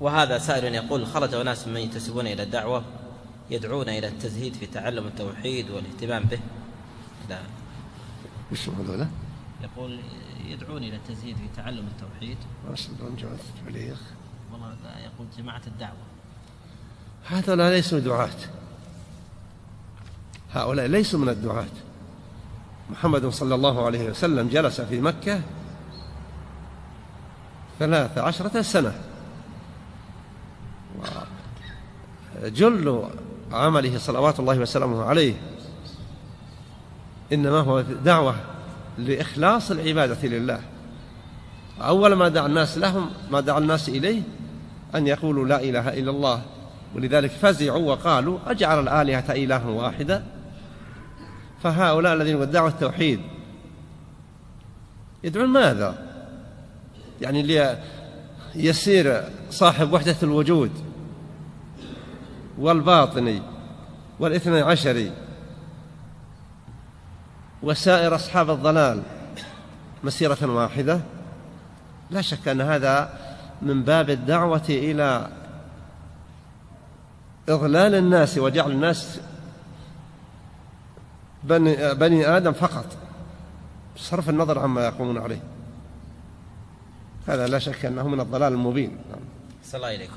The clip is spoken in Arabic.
وهذا سائل يقول خرج أناس من ينتسبون إلى الدعوة يدعون إلى التزهيد في تعلم التوحيد والاهتمام به. لا. وش هذول؟ يقول يدعون إلى التزهيد في تعلم التوحيد. ما يصدقون جماعة التبليغ والله يقول جماعة الدعوة. هذولا ليسوا دعاة. هؤلاء ليسوا من الدعاة. محمد صلى الله عليه وسلم جلس في مكة ثلاث عشرة سنة. جل عمله صلوات الله وسلامه عليه إنما هو دعوة لإخلاص العبادة لله. أول ما دعا الناس لهم ما دعا الناس إليه أن يقولوا لا إله إلا الله. ولذلك فزعوا وقالوا أجعل الآلهة إلها واحدا؟ فهؤلاء الذين ادعوا التوحيد يدعون ماذا؟ يعني يسير صاحب وحدة الوجود. والباطني والاثني عشري وسائر أصحاب الضلال مسيرة واحدة. لا شك أن هذا من باب الدعوة إلى إضلال الناس وجعل الناس بني, بني آدم فقط صرف النظر عما يقومون عليه. هذا لا شك أنه من الضلال المبين. صلى الله إليكم